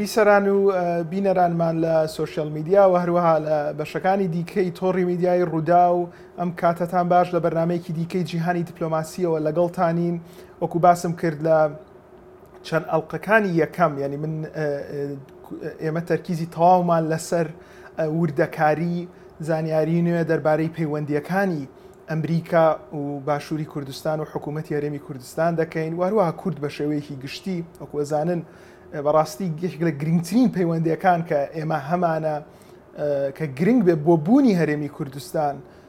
بیسەران و بینەرانمان لە سۆشیال میدیا و هەروەها لە بەشەکانی دیکەی تۆڕی میدیای ڕوودا و ئەم کاتەتان باش لە بەرنمەیەکی دیکەی جیهانی دیپلۆماسیەوە لەگەڵتانین وەکو باسم کرد لە چەند ئەڵقەکانی یەکەم یعنی من ئێمە تەرکیزی تەواومان لەسەر وردەکاری زانیاری نوێ دەربارەی پەیوەندیەکانی ئەمریکا و باشووری کوردستان و حکوومەت یارێمی کوردستان دەکەین وهروها کورد بە شێوەیەکی گشتی وەکوەزانن بەڕاستی گشت لە گرنگترین پەیوەندەکان کە ئێمە هەمانە کە گرنگ بێ بۆ بوونی هەرێمی کوردستان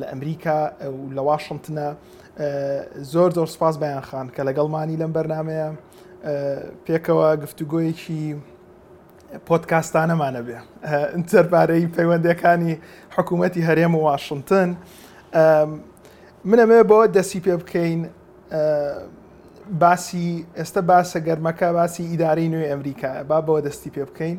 لە ئەمریکا و لە واشنتنە زۆر زۆر سپاس بەیان خان کە لەگەڵمانی لەم بەرنمەیە پێکەوە گفتوگۆیەکی پۆتکاستانەمانە بێ سەربارەی پەیوەندەکانی حکوومەتی هەرێم و واشنتن منەمێ بۆ دەسی پێ بکەین باسی ئێستا باسە گەرمەکە باسی ئیداری نوێی ئەمریکا با بەوە دەستی پێ بکەین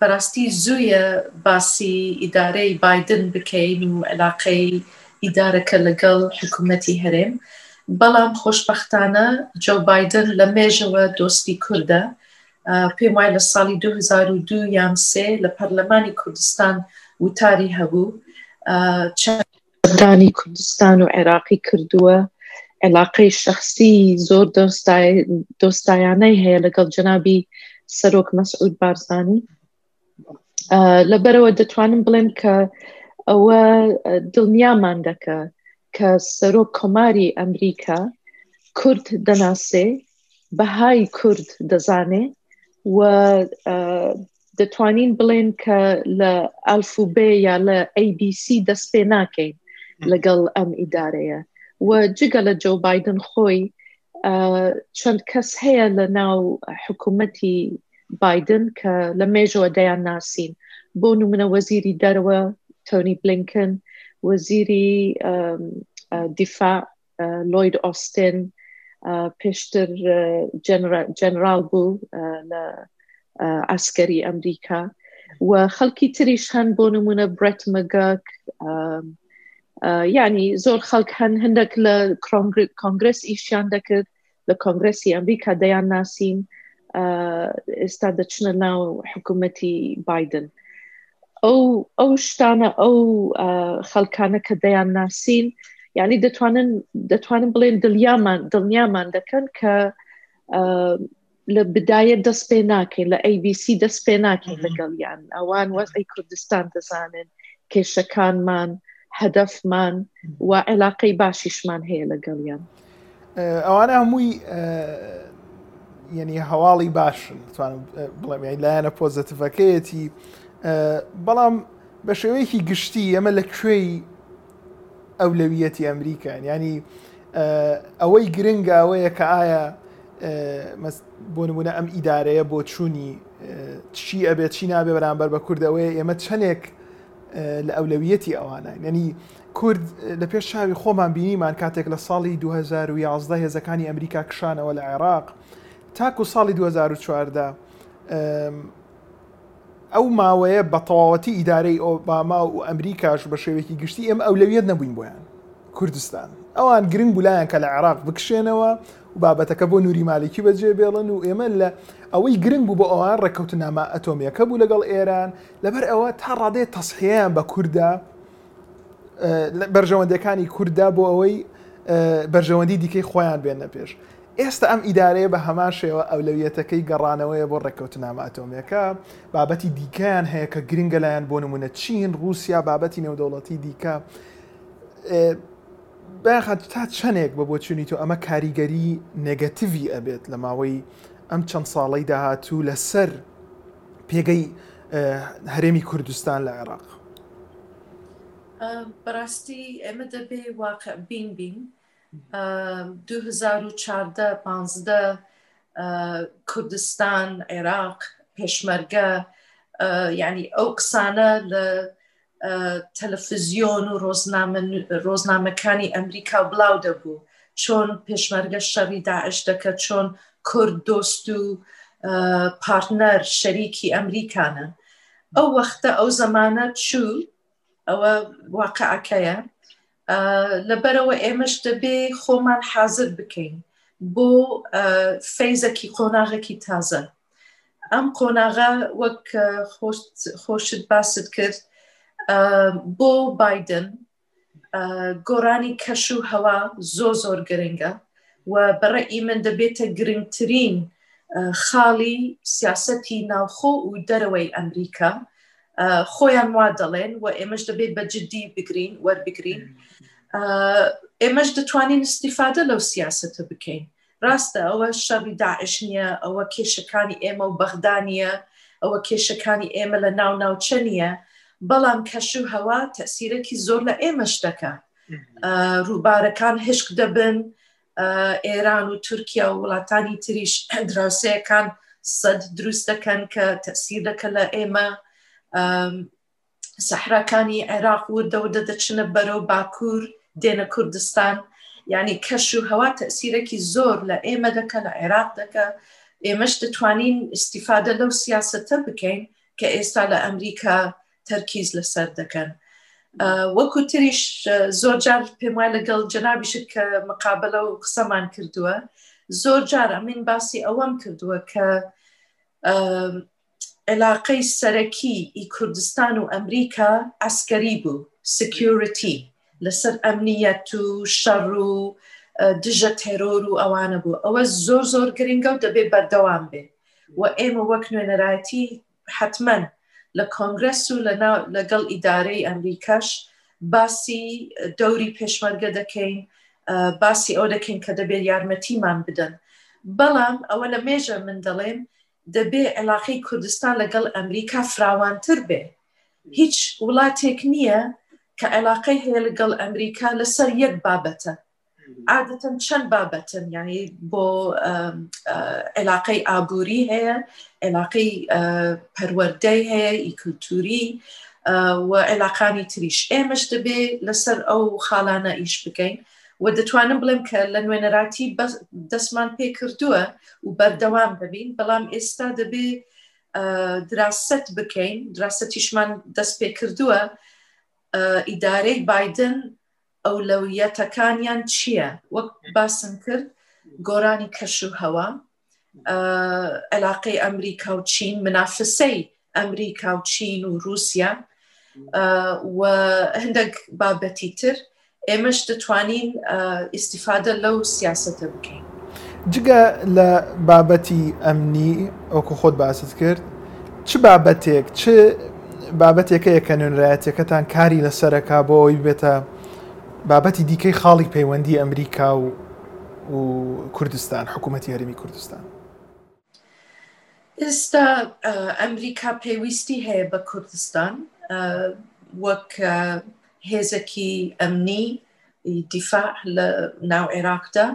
بەراستی زویە باسی ئیدارەی بایدن بکەین و علاقەی ئیدارەکە لەگەڵ حکومەتی هەرێم بەڵام خۆشبەختانە جۆو بایدن لە مێژەوە دۆستی کوردە پێم وای لە ساڵی 2002 یان سێ لە پەرلەمانی کوردستان وتاری هەبوو چەند سەردانی کوردستان و عێراقی کردووە عێلاقەی شخصی زۆر دۆستایانەی هەیە لەگەڵ جەنابی سەرۆک مەسعود بارزانانی لەبەرەوە دەتوانم بڵێم کە ئەوە دڵنیامان دەکە کە سەرۆک کۆماری ئەمریکا کورد دەناسێ بەهای کورد دەزانێ و دەتوانین بڵێن کە لە ئەلفوبێ یا لە ABC دەست پێ ناکەین لەگەڵ ئەم ئیدارەیە و جگە لە جۆ بادن خۆی چەند کەس هەیە لە ناو حکوومەتی بادن کە لە مێژەوە دەیان ناسین بۆ نمونە وەزیری دەرەوە تۆنی بلینکن وەزیری دیفاع لۆید ئۆستن پێشتر جەنرال بوو لە ئاسکەری ئەمریکا و خەڵکی تریش هەن بۆ نمونە برێت مەگەک ینی زۆر خەڵک هەن هەندێک لە کۆنگرس ئیشیان دەکرد لە کۆنگرێسی ئەمریکا دەیان ناسین ئێستا دەچنە ناو حکوومەتی بادن ئەو ئەو شتانە ئەو خەلکانە کە دەیان ناسین یعنی دەتوانن دەتوانن بڵێن دڵیامان دڵنیامان دەکەن کە لە بدایە دەست پێ ناکەین لە ABC دەست پێ ناکەین لەگەڵیان ئەوان وەزعی کوردستان دەزانن کێشەکانمان هەدەفمان و عێلاقەی باشیشمان هەیە لەگەڵیان ئەوانە هەمووی یعنی هەواڵی باشن توانم بڵێم لایەنە پۆزتیڤەکەیەتی بەڵام بە شێوەیەکی گشتی ئەمە لە کوێی ئەولەویەتی ئەمریکان یانی ئەوەی گرنگە ئەوەیە کە ئایا بۆ نمونە ئەم ئیدارەیە بۆ چوونی چی ئەبێت چی نابێ بەرامبەر بە کوردەوەی ئێمە چەندێک لە ئەولەویەتی ئەوانە یعنی کورد لە پێش چاوی خۆمان بینیمان کاتێک لە ساڵی 2011 هێزەکانی ئەمریکا کشانەوە لە عێراق تاکو ساڵی 2014 ئەو ماوەیە بە تەواوەتی ئیدارەی ئۆباما و ئەمریکاش بە شێوەیەکی گشتی ئێمە ئەولەویەت نەبووین بۆیان. کوردستان ئەوان گرنگ بوو لایان کە لە عێراق بکشێنەوە و بابەتەکە بۆ نوری مالکی بەجێ بێڵن و ئێمە لە ئەوەی گرنگ بوو بۆ ئەوان ڕێککەوتنامە ئەتۆمیەکە بوو لەگەڵ ئێران لەبەر ئەوە تا ڕادێ تەسحیان بە کووردا بەرژەوەندەکانی کووردا بۆ ئەوەی بەرژەوەندی دیکەی خۆیان بێنە پێش ئێستا ئەم ئیدارەیە بە هەمان شێوە ئەولەویەتەکەی گەڕانەوەیە بۆ ڕێککەوتنامە ئەتۆمییەکە، بابەتی دیکەیان هەیە کە گرنگە لایان بۆ نموونە چین، ڕووسیا، بابەتی نێودەوڵەتی دیکە. برای خاتوو تا چەندێک بە بۆچوونی تۆ ئەمە کاریگەری نێگەتیڤی ئەبێت لە ماوەی ئەم چەند ساڵەی داهاتوو لەسەر پێگەی هەرێمی کوردستان لە عێراق؟ بەڕاستی ئێمە دەبێ واقع بین بین دوو هەزار و چاردە پانزدە کوردستان عێراق پێشمەرگە یعنی ئەو قسانە لە تەلەفزیۆن و ڕۆزنامەکانی ئەمریکا بڵاو دەبوو چۆن پێشمەرگە شەڕی داعش دەکە چۆن کورد دۆست و پارتنەر شەریکی ئەمریکانە ئەو وەختە ئەو زەمانە چوو ئەوە واقعەکەیە لەبەرەوە ئێمەش دەبێ خۆمان حازر بکەین بۆ فەیزەکی قۆناغێکی تازە ئەم قۆناغە وەک خۆشت باست کرد بۆ بادن گۆرانی کەش و هەوا زۆ زۆر گرنگە و بەڕێئی من دەبێتە گرنگترین خاڵی سیاسەتی ناوخۆ و دەرەوەی ئەمریکا خۆیان وا دەڵێن و ئێمەش دەبێت بە جددی بگرین وەربگرین ئێمەش دەتوانین استیفادە لەو سیاستە بکەین ڕاستە ئەوە شەڕی داعش نییە ئەوە کێشەکانی ئێمە و بەغدانە ئەوە کێشەکانی ئێمە لە ناو ناوچە نییە بەڵام کەش و هەوا تەسیرەکی زۆر لە ئێمەش دەکە ڕووبارەکان هشک دەبن ئێران و تورکیا و وڵاتانی تریش دراوسەیەکان سەد دروست دەکەن کە تەسیر دەکە لە ئێمە سەحراکانی عێراق وردە وردە دەچنە بەرەو باکوور دێنە کوردستان یعنی کەش و هەوا تەسیرەکی زۆر لە ئێمە دەکە لە عێراق دەکە ئێمەش دەتوانین استیفادە لەو سیاستە بکەین کە ئێستا لە ئەمریکا تەرکیز لەسەر دەکەن وەکو تریش زۆر جار پێم وای لەگەڵ جەنابیشت کە مقابلە و قسەمان کردووە زۆر جار ئەمین باسی ئەوەم کردووە کە علاقەی سەرەکی ئی کوردستان و ئەمریکا ئەسکەری بوو سکیورتی لەسەر ئەمنیەت و شەڕ و دژە تێرۆر و ئەوانە بوو ئەوە زۆر زۆر گرنگە و دەبێ بەردەوام بێ و ئێمە وەک نوێنەرایەتی حەتمەن لە کۆنگرێس و لەگەڵ ئیدارەی ئەمریکاش باسی دەوری پێشمەرگە دەکەین باسی ئەو دەکەین کە دەبێت یارمەتیمان بدەن بەڵام ئەوە لە مێژە من دەڵێم دەبێ عێلاقی کوردستان لەگەڵ ئەمریکا فراوانتر بێ هیچ وڵاتێک نییە کە عێلاقەی هەیە لەگەڵ ئەمریکا لەسەر یەک بابەتە عادەتەن چەند بابەتن یعنی بۆ عێلاقەی ئابووری هەیە عێلاقەی پەروەەردەی هەیە ئی کللتوری و عێلاقانی تریش ئێمەش دەبێ لەسەر ئەو خاڵانە ئیش بکەین و دەتوانم بڵێم کە لە نوێنەراتی دەستمان پێ کردووە و بەردەوام دەبین بەڵام ئێستا دەبێ دراست بکەین دراستیشمان دەست پێ کردووە ئیدارەی بادن ئەولەویەتەکانیان چییە وەک باسم کرد گۆرانی کەش و هەوا علاقەی ئەمریکا و چین منافسەی ئەمریکا و چین و رووسیا و هەندێک بابەتی تر ئێمەش دەتوانین ئیسیفادە لەو سیاستە بکەین جگە لە بابەتی ئەمنی ئەوکو خۆت باست کرد چ بابەتێک چ بابەتێکەیە کە نوێنەرایەتیەکەتان کاری لەسەرەکا بۆ ئەوەی بێتە بابەتی دیکەی خاڵی پەیوەندی ئەمریکا و کوردستان حکوومەتی هەرمی کوردستان ئێستا ئەمریکا پێویستی هەیە بە کوردستان وەک هێزەکی ئەمنی دیفاع لە ناو عێراقدا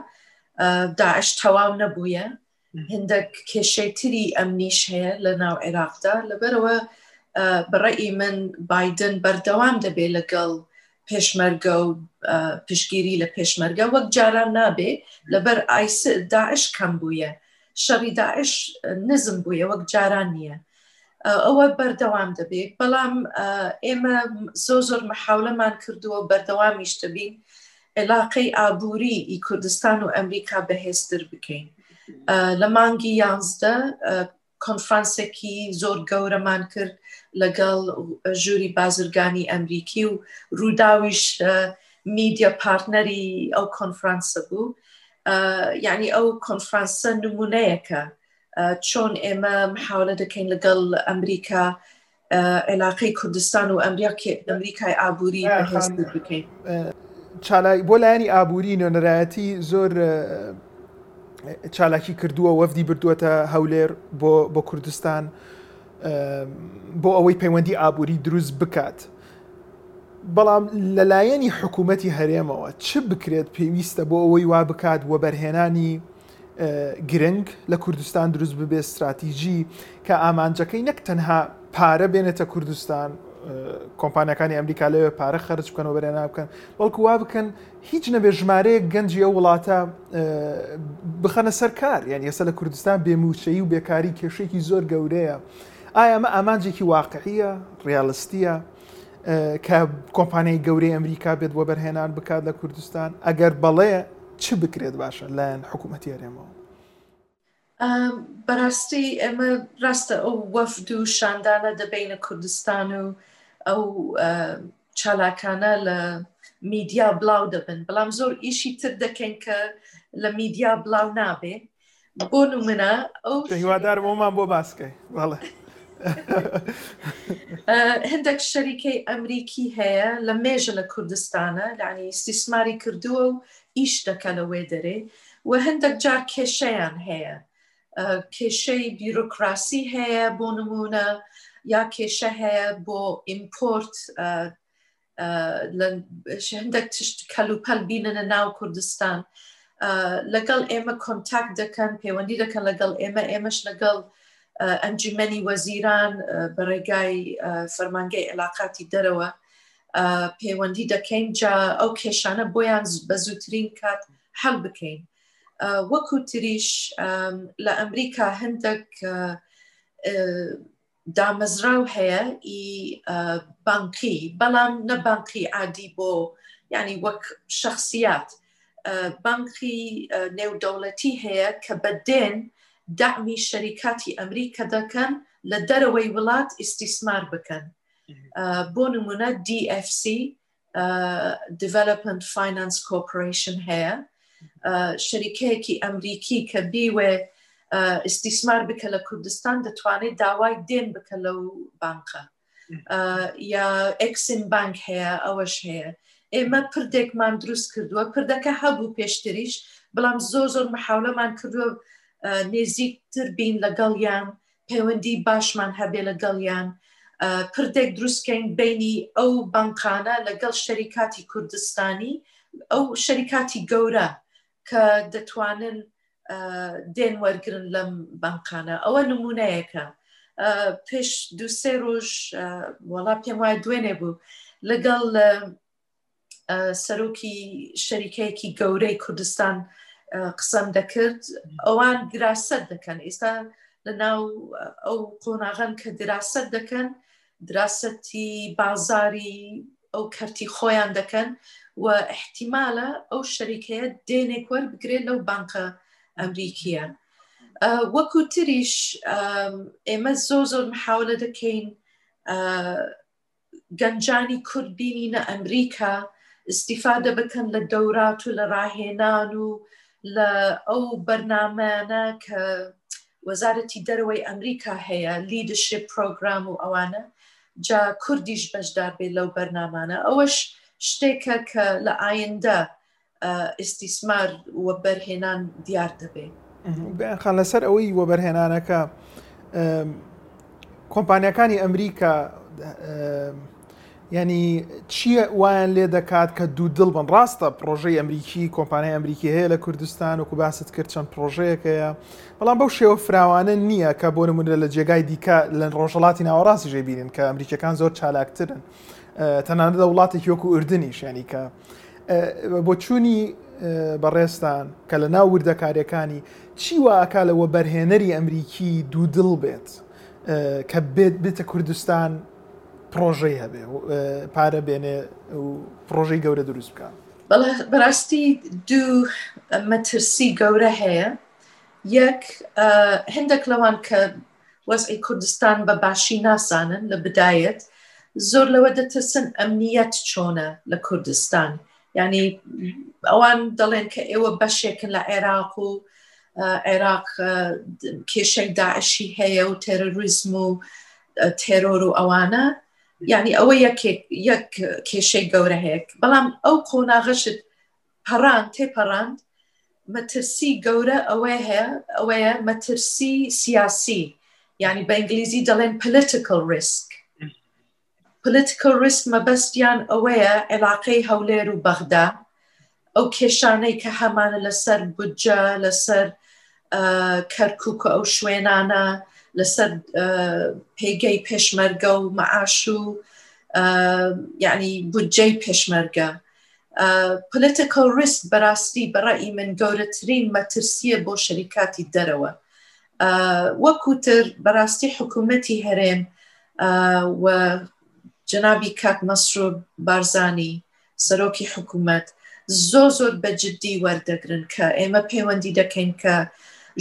داعش تەواو نەبووە هندەک کێشەی تری ئەمنیش هەیە لە ناو عێراقدا لەبەرەوە بەڕێ من بادن بەردەوام دەبێت لەگەڵ پێشمەرگە و پشگیری لە پێشمەرگە وەک جاران نابێ لەبەر ئایس داعش کەم بووە شەڕی داعش نزم بووە وەک جاران نییە ئەوە بەردەوام دەبێت بەڵام ئێمە زۆر زۆر مەحاولەمان کردووە بەردەوامیش دەبین عێلاقەی ئابووری ئی کوردستان و ئەمریکا بەهێزتر بکەین لە مانگی یانزدە کۆنفرانسێکی زۆر گەورەمان کرد لەگەڵ ژووری بازرگانی ئەمریکی و ڕووداویش میدیا پارتنەری ئەو کۆنفرانسە بوو یعنی ئەو کۆنفرانسە نمونەیەکە چۆن ئێمە محاولە دەکەین لەگەڵ ئەمریکا عێلاقەی کوردستان و ئەمریکای ئابووری بەهێز بکەین چالای بۆ لایەنی ئابووری نوێنەرایەتی زۆر چالاکی کردووە وەفدی بردووەتە هەولێر بۆ کوردستان بۆ ئەوەی پەیوەندی ئابووری دروست بکات بەڵام لەلایەنی حکوومەتتی هەرێمەوە چ بکرێت پێویستە بۆ ئەوەی وا بکات وەبەرهێنانی گرنگ لە کوردستان دروست ببێت ستراتیژی کە ئامانجەکەی نەک تەنها پارە بێنێتە کوردستان کۆمپانیەکانی ئەمریکا لەوێ پارە خرج بکەنەوە بەرێنا بکەن بەڵکو وا بکەن هیچ نەبێ ژمارەیەک گەنجی ئەو وڵاتە بخەنە سەر کار یان ئێستا لە کوردستان بێموچەی و بێکاری کێشێکی زۆر گەورەیە ئایا ئەمە ئامانجێکی واقعیە ڕالیستیە کە کۆمپانیای گەورەی ئەمریکا بێت وەبەرهێنان بکات لە کوردستان ئەگەر بەڵێ چ بکرێت باشە لایەن حکوومەتی هەرێمەوە بەڕاستی ئێمە ڕاستە ئەو وەفد و شاندانە دەبینە کوردستان و ئەو چالاکانە لە میدیا بڵاو دەبن بەڵام زۆر ئیشی تر دەکەین کە لە میدیا بڵاو نابێ بۆ نمونە ئەو هیوادارم ئەومان بۆ باسکەی بەڵێ هەندێک شەریکەی ئەمریکی هەیە لە مێژە لە کوردستانە لانی سیسماری کردووە و ئیش دەکە لەوێ دەرێ و هەندێک جار کێشەیان هەیە کێشەی بیرۆکراسی هەیە بۆ نمونە یا کێشە هەیە بۆ ئیمپۆرت هەندێک تشت کەل و پەل بینەنە ناو کوردستان لەگەڵ ئێمە کۆنتاک دەکەن پەیوەندی دەکەن لەگەڵ ئێمە ئێمەش لەگەڵ ئەنجومەنی وەزیران بە ڕێگای فەرمانگەی علااقاتی دەرەوە پەیوەندی دەکەین جا ئەو کێشانە بۆیان بە زووترین کات هەل بکەین وەکو تریش لە ئەمریکا هەندێک دامەزراو هەیە ئی بانقی بەڵام نە بانقی عادی بۆ ینی وەک شخصیات بانقی نێودەوڵەتی هەیە کە بە دێن دامی شەریکاتی ئەمریکا دەکەن لە دەرەوەی وڵات ئیسیسمار بکەن بۆ نمونە DFC دیڤلپمنت فاینانس کۆپریشن هەیە شەریکەیەکی ئەمریکی کە بیوێ ئیسیسمار بکە لە کوردستان دەتوانێت داوای دێن بکە لەو بانکە یا ئەکسین بانک هەیە ئەوەش هەیە ئێمە پردێکمان دروست کردووە پردەکە هەبوو پێشتریش بەڵام زۆر زۆر مححاولەمان کردووە نێزیکتر بین لەگەڵ یان پەیوەندی باشمان هەبێ لەگەڵیان پردێک دروستکەین بینی ئەو بانقانە لەگەڵ شەریکاتی کوردستانی ئەو شەریکاتی گەورە کە دەتوانن دێن وەرگن لەم بانقانە ئەوە نمونەیەەکە پێش دوسێ ڕۆژ وەڵا پێم وایە دوێنێ بوو لەگەڵ سەرۆکی شەریکەیەکی گەورەی کوردستان قسەم دەکرد ئەوان دراست دەکەن ئێستا لە ناو ئەو قۆناغن کە دراست دەکەن دراستی بازاری ئەو کەرتی خۆیان دەکەن و احتیمالە ئەو شەریکەیە دێنێک وەربگرێت لەو بانکە ئەمریکیە وەکو تریش ئێمە زۆ زۆر محاولە دەکەین گەنجانی کورد بینینە ئەمریکا ئیسیفادە بکەن لە دەورات و لە ڕاهێنان و لە ئەو بەرنمەیانە کە وەزارەتی دەرەوەی ئەمریکا هەیە لیدشێ پرۆگرام و ئەوانە جا کوردیش بەشدار بێ لەو بەرنمانە ئەوەش شتێکە کە لە ئایندە ئیسیسمار وەبەرهێنان دیار دەبێ خان لەسەر ئەوەی وەبەرهێنانەکە کۆمپانیەکانی ئەمریکا ینی چییە وایان لێ دەکات کە دوو دڵ بن ڕاستە پرۆژەی ئەمریکی کۆمپانیای ئەمریکی هەیە لە کوردستان وکو باست کرد چەند پرۆژەیەکەیە بەڵام بەو شێوە فراوانە نییە کە بۆ نمونە لە جێگای دیکە لە ڕۆژەڵاتی ناوەڕاستی ژێبیرن کە ئەمریکەکان زۆر چالاکترن تەنانە لە وڵاتێکی وەکو ئردنیش ینی کە بۆچوونی بەڕێزتان کە لە ناو وردەکاریەکانی چی واکا لە وەبەرهێنەری ئەمریکی دوودڵ بێت کە بێت بێتە کوردستان پرۆژەی هەبێ پارە بێنێ و پرۆژەی گەورە دروست بکە بەڕاستی دوو مەترسی گەورە هەیە یەک هەندێک لەوان کە وەزعی کوردستان بە باشی نازانن لە بدایەت زۆر لەوە دەترسن ئەمنیەت چۆنە لە کوردستان یعنی ئەوان دەڵێن کە ئێوە بەشێکن لە عێراق و عێراق کێشەی داعشی هەیە و تێرۆریزم و تێرۆر و ئەوانە یعنی ئەوە یەک کێشەی گەورە هەیە بەڵام ئەو قۆناغەشت پەڕاند تێپەڕاند مەترسی گەورە ئەوەیە هەیە ئەوەیە مەترسی سیاسی یعنی بە ئینگلیزی دەڵێن پلیتیکل ریسک پلیتیکل ریسک مەبەستیان ئەوەیە عێلاقەی هەولێر و بەغدا ئەو کێشانەی کە هەمانە لەسەر بودجە لەسەر کەرکک و ئەو شوێنانە لەسەر پێگەی پێشمەرگە و مەعاش و یعنی بودجەی پێشمەرگە پلتکل ریسک بەراستی بەڕئی من گەورەترین مەترسیە بۆ شەریکاتی دەرەوە وەکوتر بەراستی حکوومەتی هەرێم و جنابی کاک مەسرور بارزانی سەرۆکی حکوومەت زۆ زۆر بە جددی وەردەگرن کە ئێمە پەیوەندی دەکەین کە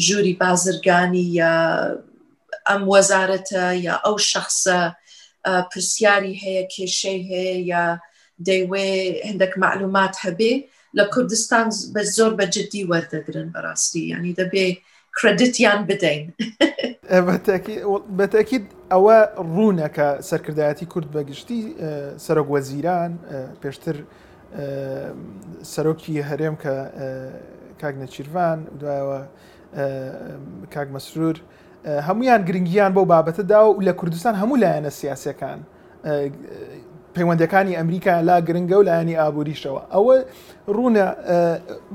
ژووری بازرگانی یا ئەم وەزارەتە یا ئەو شخصە پرسیاری هەیە کێشەی هەیە یا دەیوێ هەندێک معلومات هەبێ لە کوردستان بە زۆر بە جددی وەردەگرن بەڕاستی ینی دەبێ کردیتیان بدەین بەتەکیید ئەوە ڕوونەکە سەرکردایەتی کورد بەگشتی سەرۆک وەزیران پێشتر سەرۆکی هەرێم کە کاک نەچیرڤان دوایەوە کاک مەسرور هەمویان گرنگیان بۆ بابەتە دا و لە کوردستان هەموو لایەنە سیاسەکان پەیوەندەکانی ئەمریکا لا گرنگە و لایەنی ئابووریشەوە ئەوە ڕوونە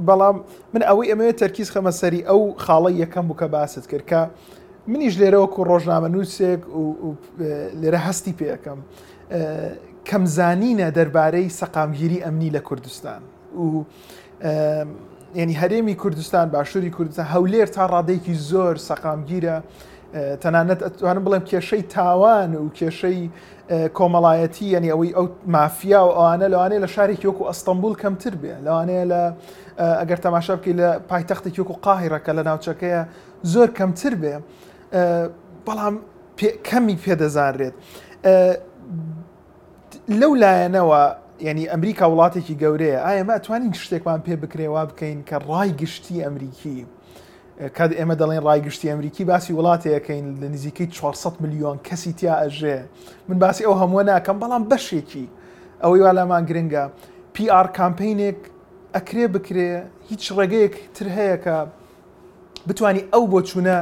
بەڵام من ئەوەی ئەمەوێ تەرکیز خەمە سەری ئەو خاڵی یەکەم بووکە باست کرد کە منیش لێرەوەکو ڕۆژنامە نووسێک لێرە هەستی پێەکەم کەمزانینە دەربارەی سەقامگیری ئەمنی لە کوردستان و یعنی هەرێمی کوردستان باشووری کوردستان هەولێر تا ڕادێکی زۆر سەقامگیرە تەنانەت ئەتوانم بڵێم کێشەی تاوان و کێشەی کۆمەڵایەتی یعنی ئەوەی ئەو مافیا و ئەوانە لەوانەیە لە شارێکی وەکو ئەستەمبول کەمتر بێ لەوانەیە لە ئەگەر تەماشا بکەی لە پایتەختێکی وەکو قاهیڕەکە لە ناوچەکەیە زۆر کەمتر بێ بەڵام کەمی پێدەزانرێت لەو لایەنەوە یعنی ئەمریکا وڵاتێکی گەورەیە ئایمە توانین شتێکمان پێ بکرێوا بکەین کە ڕای گشتی ئەمریکی کات ئێمە دەڵێن ڕای گشتی ئەمریکی باسی وڵاتەکەین لە نزیکەی 400 میلیۆن کەسی تیا ئەژێ من باسی ئەو هەمووە ناکەم بەڵام بەشێکی ئەوەی والامان گرنگە PR کامپینێک ئەکرێ بکرێ هیچ ڕێگەیەک تر هەیە کە بتانی ئەو بۆچوونە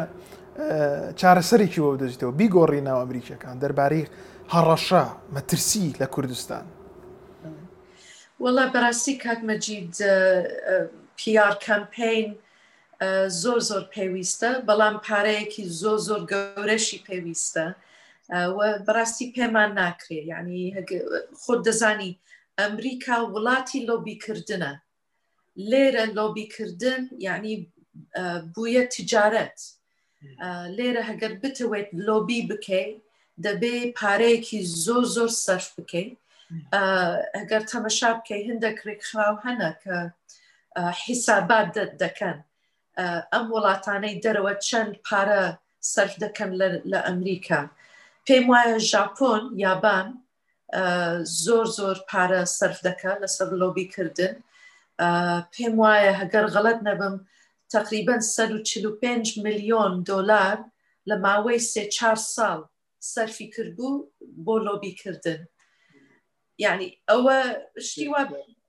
چارەسەرێکی بۆ بدەجیتەوە بیگۆڕی ناو ئەمریکیەکان دەربارەی هەڕەشە مەترسی لە کوردستان وڵا بەڕاستی کاک مەجید پیار کەمپین زۆر زۆر پێویستە بەڵام پارەیەکی زۆ زۆر گەورەشی پێویستە بەڕاستی پێمان ناکرێ ینی خۆ دەزانی ئەمریکا وڵاتی لۆبیکردە لێرە لۆبیکردن یعنی بویە تجارەت لێرە هەگەر بتەوێت لۆبی بکەی دەبێ پارەیەکی زۆر زۆر سەرف بکەی ئەگەر تەمەشا بکەی هەندێک ڕێکخراو هەنە کە حیسابات دەکەن ئەم وڵاتانەی دەرەوە چەند پارە سەرف دەکەن لە ئەمریکا پێم وایە ژاپۆن یابان زۆر زۆر پارە سرف دەکە لەسەر لۆبی کردن پێم وایە هەگەر غەڵت نەبم تقریبن 145 میلیۆن دلار لە ماوەی سێ چهار ساڵ سەرفی کردبوو بۆ لۆبی کردن یعنی ئەوە شتی وا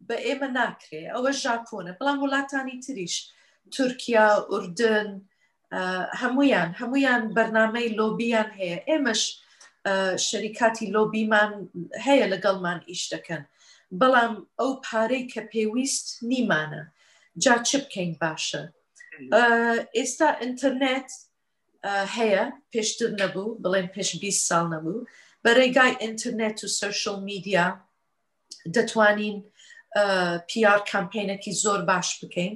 بە ئێمە ناکرێ ئەوە ژاپۆنە بەڵام وڵاتانی تریش تورکیا ئوردن هەمویان هەمویان بەرنمەی لۆبیان هەیە ئێمەش شەریکاتی لۆبیمان هەیە لەگەڵمان ئیش دەکەن بەڵام ئەو پارەی کە پێویست نیمانە جا چ بکەین باشە ئێستا ئینتەرنێت هەیە پێشتر نەبوو بڵێن پێش 20 ساڵ نەبوو بەرێگای ئینتەرنێت و سوشل میدیا دەتوانین پیار کامپینەکی زۆر باش بکەین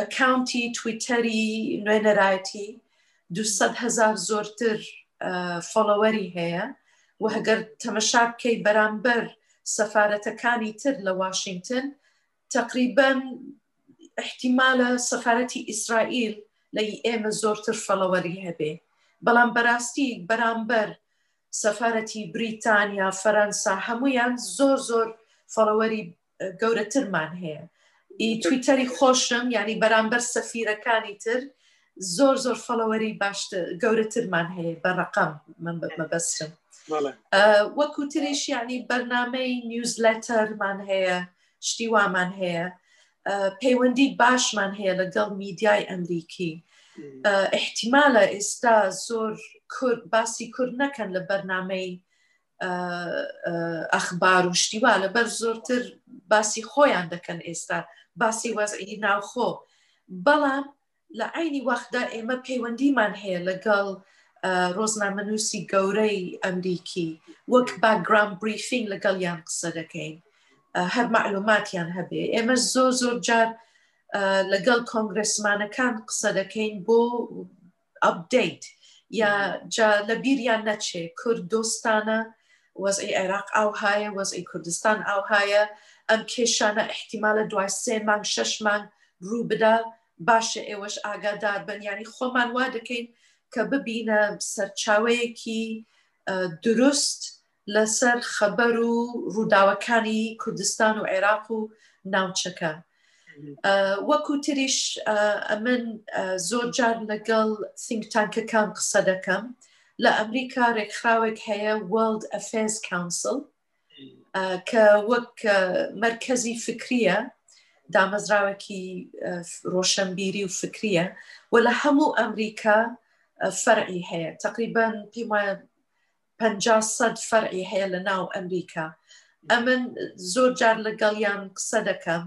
ئەکاونتی تویتەری نوێنەرایەتی هزار زۆرتر فۆڵەوەری هەیە و هەگەر تەمەشا بکەی بەرامبەر سەفاەتەکانی تر لە واشنگتن تقریبن احتیمالە سەفاەتی ئیسرائیل لە ئێمە زۆرتر فەڵەوەری هەبێ بەڵام بەراستی بەرامبەر سەفارەتی بریتانیا فەرەنسا هەموویان زۆر زۆر فەڵەوەری گەورەترمان هەیە ئی تویتەری خۆشم ینی بەرامبەر سەفیرەکانی تر زۆر زۆر فەڵەوەری باشتر گەورەترمان هەیە بە ڕقم من مەبەستم وەکو تریش ینی بەرنمەی نیوزلەتەرمان هەیە شتی وامان هەیە پەیوەندی باشمان هەیە لەگەڵ میدیای ئەمریکی احتیمالە ئێستا زۆر باسی کورد نەکەن لە بەرنمەی ئەخبار و شتیوا لەبەر زۆرتر باسی خۆیان دەکەن ئێستا باسی وەزعی ناوخۆ بەڵام لە عەینی وەختدا ئێمە پەیوەندیمان هەیە لەگەڵ ڕۆزنامەنووسی گەورەی ئەمریکی وەک باگرام بریفینگ لەگەڵیان قسە دەکەین هەر معلوماتیان هەبێ ئێمە زۆر زۆر جار لەگەڵ کۆنگرسمانەکان قسە دەکەین بۆ ئەبدەیت یا جا لە بیریان نەچێ کورد دۆستانە وەزئی عێراق ئاوهایە وەزئی کوردستان ئاوهایە ئەم کێشانە احتیمالە دوای سێ مانگ شەش مانگ ڕوو بدا باشە ئێوەش ئاگادار بن یانی خۆمان وا دەکەین کە ببینە سەرچاوەیەکی دروست لەسەر خەبەر و ڕووداوەکانی کوردستان و عێراق و ناوچەکە وەکو تریش ئەمن زۆر جار لەگەڵ سنگتانکەکان قسە دەکەم لە ئەمریکا ڕێکخراوێک هەیە World Affairs Council کە وەک مەرکەزی فکریە دامەزراوەکی ڕۆشنبیری و فکریە و لە هەموو ئەمریکا فەرعی هەیە تقریبان پێم وایە 500 سەد فەرعی هەیە لە ناو ئەمریکا ئەمن زۆر جار لەگەڵیان قسە دەکەم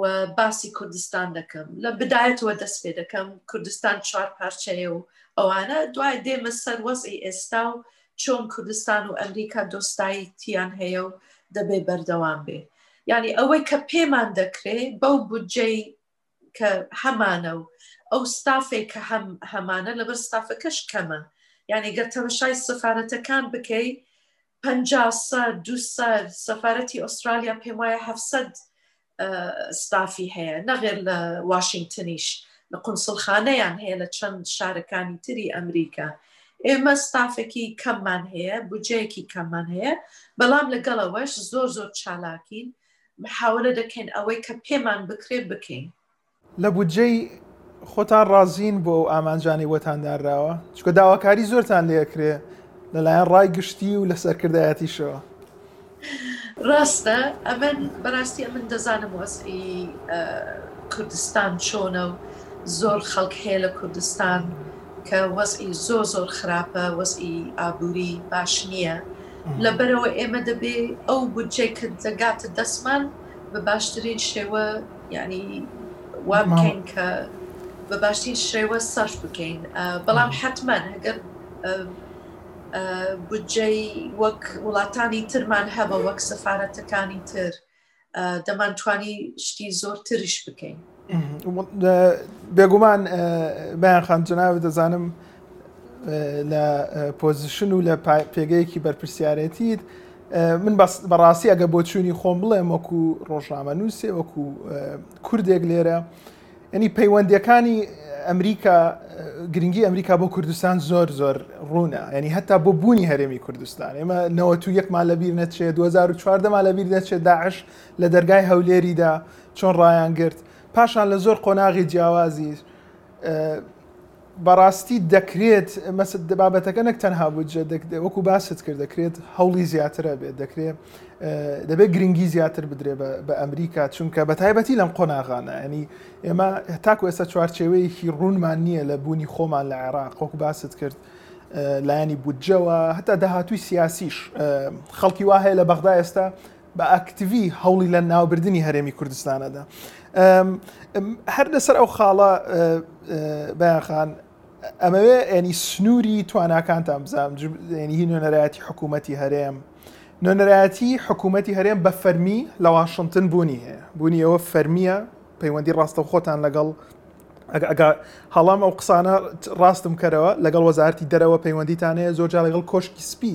و باسی کوردستان دەکەم لە بدایەتەوە دەست پێ دەکەم کوردستان چوار پارچەیە و ئەوانە دوای دێمە سەر وەزی ئێستا و چۆن کوردستان و ئەمریکا دۆستایی تیان هەیە و دەبێ بەردەوام بێ ینی ئەوەی کە پێمان دەکرێ بەو بودجەی کە هەمانە و ئەو ستافێک کە هەم هەمانە لەبەر ستافەکەش کەمە یعنی گەر تەمەشای سفاەتەکان بکەی پەنجا سەد دوو سەد سەفارەتی ئوسترالیا پێم وایە هەفت سەد ستافی هەیە نەغێر لە واشنگتنیش لە قونسڵخانەیان هەیە لە چەند شارەکانی تری ئەمریکا ئێمە ستافێکی کەممان هەیە بجەیەکی کەممان هەیە بەڵام لەگەڵەوەش زۆر زۆر چالاکین محاولە دەکەین ئەوەی کە پێمان بکرێ بکەین لە بودجەی خۆتان ڕازین بۆ ئەو ئامانجانەی بۆتان دانراوە؟ چونکە داواکاری زۆرتان لێ ئەکرێ لەلایەن ڕای گشتی و لە سەرکردایەتیشەوە. ڕاستە ئەمن بەراستی ئەمن دەزانم وەزعی کوردستان چۆنە و زۆر خەڵک هەیە لە کوردستان کە وەزعی زۆر زۆر خراپە وەزعی ئابووری باش نییە لەبەرەوە ئێمە دەبێ ئەو بودجەی کە دەگاتە دەسمان بە باشترین شێوە یانی وا بکەین کە بە باشترین شێوە سەرف بکەین بەڵام حتممان هەگەر بودجەی وەک وڵاتانی ترمان هەبە وەک سەفاەتەکانی تر دەمان توانی شتی زۆر تریش بکەین بێگومان بەیان خان جناوی دەزانم لە پۆزیشن و لە پێگەیەکی بەرپرسیارەتیت من بەڕاستی ئەگە بۆ چووی خۆم بڵێم وەکو ڕۆژنامە نووسێ وەکو کوردێک لێرە ینی پەیوەندەکانی ئەمریکا گرنگی ئەمریکا بۆ کوردستان زۆر زۆر ڕوونە ینی هەتا بۆ بوونی هەرێمی کوردستان ئێمە نەوە تو یەکمان لە بیر نەچێت 2014مان لە بیر دەچێت داعش لە دەرگای هەولێریدا چۆن ڕایان گرت پاشان لە زۆر قۆناغی جیاوازی بەڕاستی دەکرێت بابەتەکە نەک تەنها بودجە وەکو باست کرد دەکرێت هەوڵی زیاترە بێت دەکرێت دەبێت گرنگی زیاتر بدرێ بە ئەمریکا چونکە بە تایبەتی لەم قۆناغانە ینی ئێمە تاکو ئێستا چوارچێوەیەکی ڕوونمان نییە لە بوونی خۆمان لە عێراق وەکو باست کرد لایەنی بودجەوە هەتا داهاتوی سیاسیش خەڵکی وا هەیە لە بەغدا ئێستا بە ئاکتیڤی هەوڵی لە ناوبردنی هەرێمی کوردستان ئەدا. هەر لەسەر ئەو خاڵە بەیانخان ئەمەوێ ئەنی سنووری تواناکانتان بزانام هی نوێنەرایەتی حکوومەتی هەرێم نوێنەرایەتی حکوومەتی هەرێم بە فەرمی لە واشنگتن بوونی هەیە بوونی ئەوە فەرمیە پەیوەندی ڕاستە خۆتان لەگەڵ ئەگە هەڵام ئەو قسانە ڕاستم کەرەوە لەگەڵ وەزارتی دەرەوە پەیوەندیتانەیە زۆر جا لەگەڵ کۆشکی سپی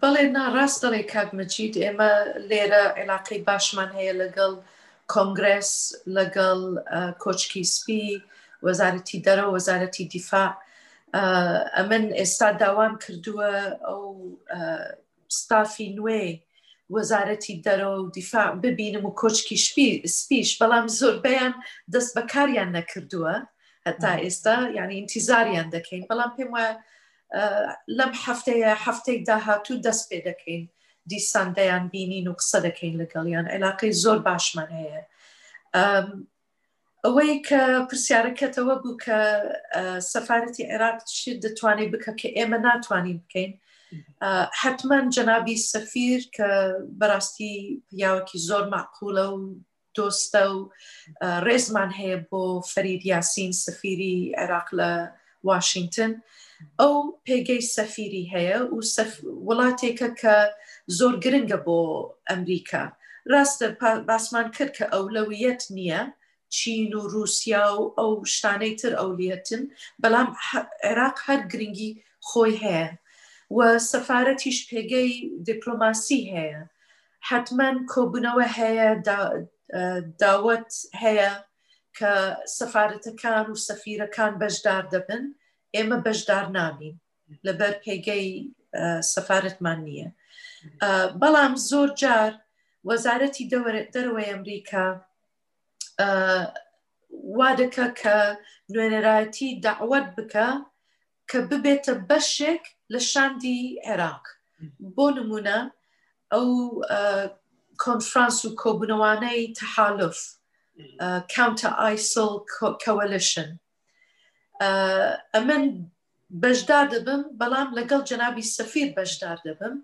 بەڵێ نا ڕاست دەڵێی کاک مەجید ئێمە لێرە عێلاقەی باشمان هەیە لەگەڵ کۆنگرێس لەگەڵ کۆچکی سپی وەزارەتی دەرە وەزارەتی دیفاع ئەمن ئێستا داوام کردووە ئەو ستافی نوێ وەزارەتی دەرەوە و دیفاع ببینم و کۆچکی سپیش بەڵام زۆربیان دەست بەکاریان نەکردووە هەتا ئێستا یعنی ئینتیزاریان دەکەین بەڵام پێم وایە لەم هەفتەیە هەفتەی داهاتوو دەست پێ دەکەین دیسان دەیان بینین و قسە دەکەین لەگەڵیان عێلاقەی زۆر باشمان هەیە ئەوەی کە پرسیارەکەتەوە بوو کە سەفاەتی عێراق شت دەتوانێت بکە کە ئێمە ناتوانین بکەین حتمما جەنابی سەفیر کە بەڕاستی پیاوەکی زۆر ماقولە و دۆستە و ڕێزمان هەیە بۆ فەرید یاسین سفیری عێراق لە واشنگتن ئەو پێگەی سەفیری هەیە و وڵاتێکە کە زۆر گرنگە بۆ ئەمریکا ڕاستە باسمان کرد کە ئەولەویەت نییە چین و رووسیا و ئەو شتانەی تر ئەولیەتن بەڵام عێراق هەر گرنگی خۆی هەیە و سەفاەتیش پێگەی دیپلۆماسی هەیە حەتمەن کۆبوونەوە هەیە داوەت هەیە کە سەفاەتەکان و سەفیرەکان بەشدار دەبن ئێمە بەشدار نابین لەبەر پێگەی سەفاەتمان نییە بەڵام زۆر جار وەزارەتی دەرەوەی ئەمریکا وا دەکە کە نوێنەرایەتی داوت بکە کە ببێتە بەشێک لە شاندی عێراق بۆ نمونە ئەو کۆنفرانس و کۆبنەوانەی تەحالف کاونتە ئایسڵ کەوەلشن ئەمن بەشدار دەبم بەڵام لەگەڵ جەنابی سەفیر بەشدار دەبم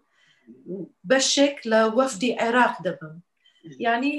بەشێک لە وەفدی عێراق دەبم ینی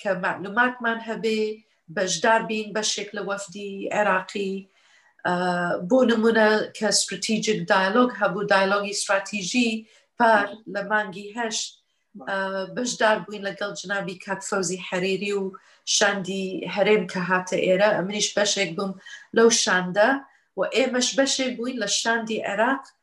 کە معلوماتمان هەبێ بەشدار بین بەشێک لە وەفدی عێراقی بۆ نمونە کە ستراتیجیک دایلۆگ هەبوو دایلۆگی استراتیژی پار لە مانگی هەشت بەشدار بووین لەگەڵ جنابی کاکفەوزی حەریری و شاندی هەرێم کە هاتە ئێرە ئەمریش بەشێک بووم لەو شاندە و ئێمەش بەشێک بووین لە شاندی عێراق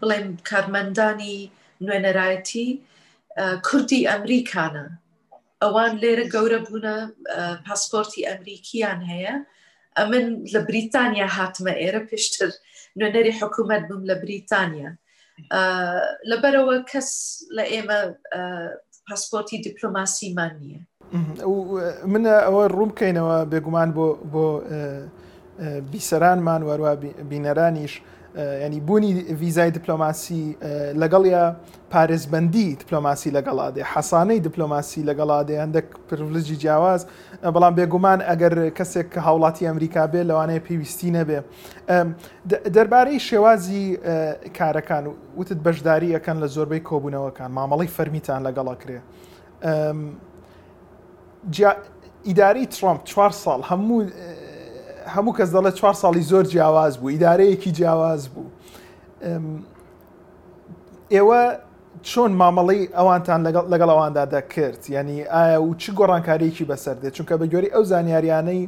بڵێم کارمەندانی نوێنەرایەتی کوردی ئەمریکانە ئەوان لێرە گەورە بوونە پاسپۆرتی ئەمریکیان هەیە ئەمن لە بریتانیا هاتمە ئێرە پێشتر نوێنەری حکوومەت بووم لە بریتانیا لەبەرەوە کەس لە ئێمە پاسپۆرتی دیپلۆماسیمان نییە من ئەوە ڕوون بکەینەوە بێگومان بۆ بۆ بیسەرانمان وەروە بینەرانیش ینی بوونی ویزای دیپلۆماسی لەگەڵە پارێزبندی دیپلۆماسی لەگەڵادێ حەسانەی دیپلۆماسی لەگەڵادێ هەندێک پرلجی جیاواز بەڵام بێگومان ئەگەر کەسێک کە هاوڵاتی ئەمریکا بێ لەوانەیە پێویستی نەبێ دەربارەی شێوازی کارەکان و وتت بەشداری ئەکەن لە زۆربەی کۆبوونەوەکان مامەڵەی فەرمیتان لەگەڵ ئەکرێ ئیدارەی ترامپ چوار ساڵ هەموو هەموو کەس دەڵێت چوار ساڵی زۆر جیاواز بوو ئیدارەیەکی جیاواز بوو ئێوە چۆن مامەڵی ئەوانتان لەگەڵ ئەواندا دەکرد ینی ئایا و چ گۆڕانکاریکی بەسەر دێت چونکە بە گوێری ئەو زانیاریانەی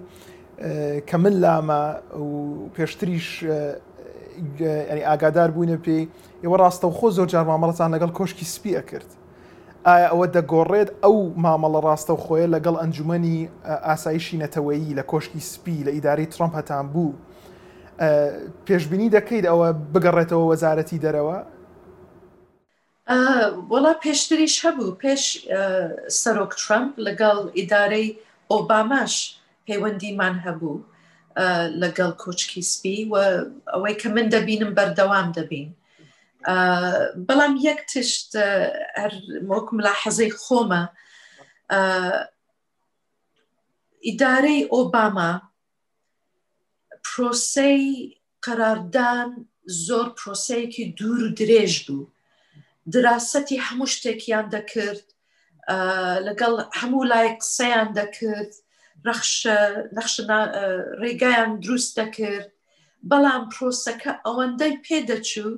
کە من لامە و پێشتریش ئاگادار بووینە پێی ئێوە ڕاستەوخۆ زۆر جار مامەڵەتان لەگەڵ کۆشکی سپی ئەکرد ئایا ئەوە دەگۆڕێت ئەو مامەڵە ڕاستە و خۆیە لەگەڵ ئەنجومی ئاسایشی نەتەوەیی لە کۆشکی سپی لە ئیداری ترامپ هەتان بوو پێشببینی دەکەیت ئەوە بگەڕێتەوە وەزارەتی دەرەوە؟ وەڵا پێشتریش هەبوو پێش سەرۆک ترەمپ لەگەڵ ئیدارەی ئۆباماش پەیوەندیمان هەبوو لەگەڵ کۆچکی سپی و ئەوەی کە من دەبینم بەردەوام دەبین بەڵام یەک تشت وەک ملا حەزەی خۆمە ئیدارەی ئۆباما پرۆسەی قەراردان زۆر پرۆسەیەکی دوور و درێژ بوو دراسەتی هەموو شتێکیان دەکرد لەگەڵ هەموو لای قسەیان دەکرد نەخش ڕێگایان دروست دەکرد بەڵام پرۆسەکە ئەوەندەی پێدەچوو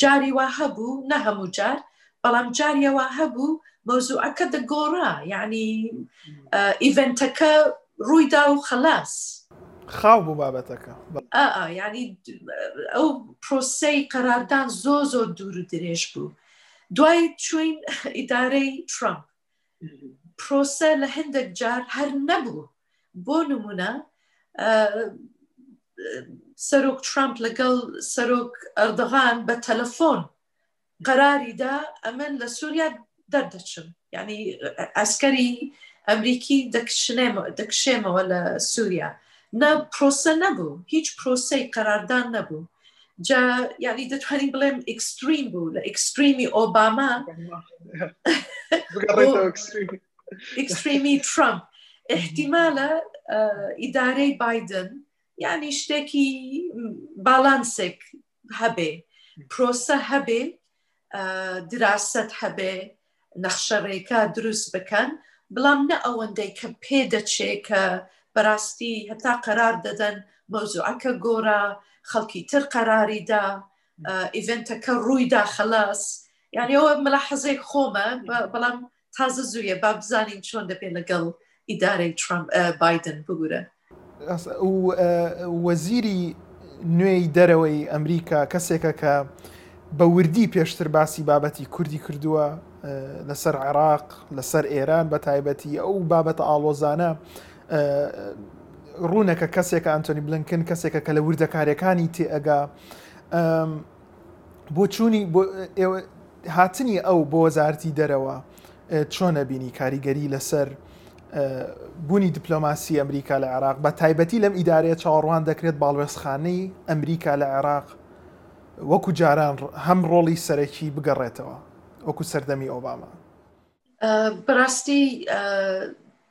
جاری وا هەبوو نە هەموو جار بەڵام جاریە وا هەبوو مەوزوعەکە دەگۆڕا یعنی ئیڤنتەکە ڕوویدا و خلاص خاو بوو بابەتەکە ینی ئەو پرۆسەی قەراردان زۆ زۆر دوور و درێژ بوو دوای چوین ئیدارەی ترامپ پرۆسە لە هەندێک جار هەر نەبوو بۆ نمونە سەرۆک ترامپ لەگەڵ سەرۆک ئەردەغان بە تەلەفۆن قەراریدا ئەمن لە سووریا دەردەچم یعنی ئەسکەری ئەمریکی دەکشێمەوە لە سووریا نە پرۆسە نەبوو هیچ پرۆسی قەراردان نەبوو جا یعنی دەتوانین بڵێم ئکستریم بوو لە ئکستریمی ئۆباما ئکستریمی ترامپ احتیمالە ئیدارەی بادن یعنی شتێکی باڵانسێک هەبێ پرۆسە هەبێ دراسەت هەبێ نەخشە رێگا دروست بکەن بڵام نە ئەوەندەی کە پێ دەچێ کە بەراستی هەتا قەرار دەدەن مەوزوعەکە گۆرا خەڵکی تر قەراری دا ئیڤنتەکە روویدا خلاص یعنی ئەوە مەلا حەزەی خۆمە بەڵام تازە زوویە با بزانین چۆن دەبێت لەگەڵ ئیدارەی ترامپ بادن بگورە وەزیری نوێی دەرەوەی ئەمریکا کەسێکە کە بە وردی پێشتر باسی بابەتی کوردی کردووە لەسەر عێراق لەسەر ئێران بە تایبەتی ئەو بابەتە ئاڵۆزانە ڕوونەکە کەسێکە ئەنتۆنی بلنکن کەسێکە کە لە وردەکارەکانی تێئگا بۆ چوونی هاتنی ئەو بۆ وەزارتی دەرەوە چۆنە بینی کاریگەری لەسەر بوونی دیپلۆماسی ئەمریکا لە عێراق بە تایبەتی لەم ئیدارەیە چاوەڕوان دەکرێت باڵوێزخانەی ئەمریکا لە عێراق وەکو جاران هەم ڕۆڵی سەرەکی بگەڕێتەوە وەکو سەردەمی ئۆباما بەڕاستی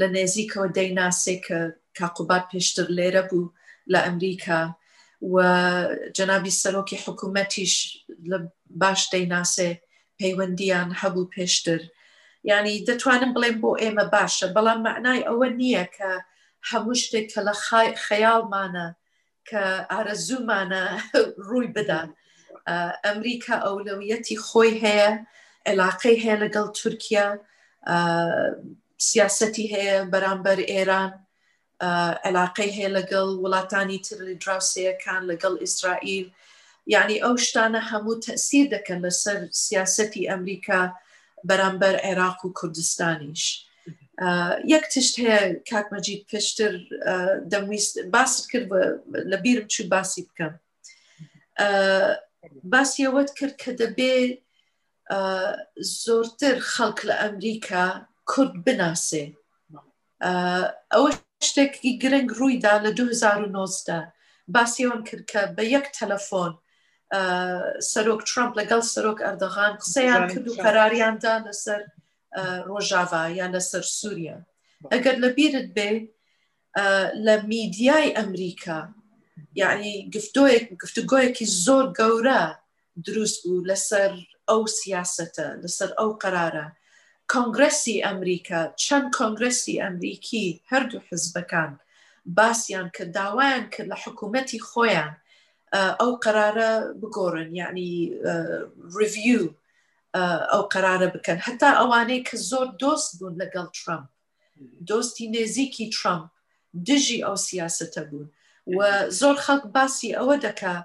لە نێزیکەوە دەیناسێ کە کا قوباد پێشتر لێرە بوو لە ئەمریکا و جەنابی سەرۆکی حکوومەتیش لە باش دەیناسێ پەیوەندیان هەبوو پێشتر ینی دەتوانم بڵێم بۆ ئێمە باشە بەڵام معنای ئەوە نییە کە هەموو شتێک کە لە خەیاڵمانە کە ئارەزوومانە ڕووی بدات ئەمریکا ئەولەویەتی خۆی هەیە عێلاقەی هەیە لەگەڵ تورکیا سیاستی هەیە بەرامبەر ئێران عێلاقەی هەیە لەگەڵ وڵاتانی تر دراوسەیەکان لەگەڵ ئیسرائیل یعنی ئەو شتانە هەموو تەسیر دەکەن لەسەر سیاستی ئەمریکا بەرامبەر عێراق و کوردستانیش. یەک تشت هەیە کاکمەجید پێشتر دەمویست باست کرد لە بیرم چوو باسی بکەم باسیەوەت کرد کە دەبێ زۆرتر خەڵک لە ئەمریکا کورد بناسێ ئەوە شتێکی گرنگ ڕوویدا لە 2009دا باسیەوەم کرد کە بە یەک تەلەفۆن سەرۆک ترامپ لەگەڵ سەرۆک ئەردەغان قسەیان کرد و قەراریاندا لەسەر ڕۆژاڤا یا لەسەر سووریا ئەگەر لە بیرت بێ لە میدیای ئەمریکا یعنی گفتۆیەک گفتگۆیەکی زۆر گەورە دروست بوو لەسەر ئەو سیاسەتە لەسەر ئەو قرارە کۆنگرسی ئەمریکا چەند کۆنگرسی ئەمریکی هەردوو حزبەکان باسییان کە داوایان کرد لە حکوومەتی خۆیان ئەو قرارە بگۆڕن یعنی ریڤیو ئەو قەرارە بکەن هەتا ئەوانەی کە زۆر دۆست بوون لەگەڵ ترامپ دۆستی نێزیکی ترامپ دژی ئەو سیاستە بوون و زۆر خەڵک باسی ئەوە دەکا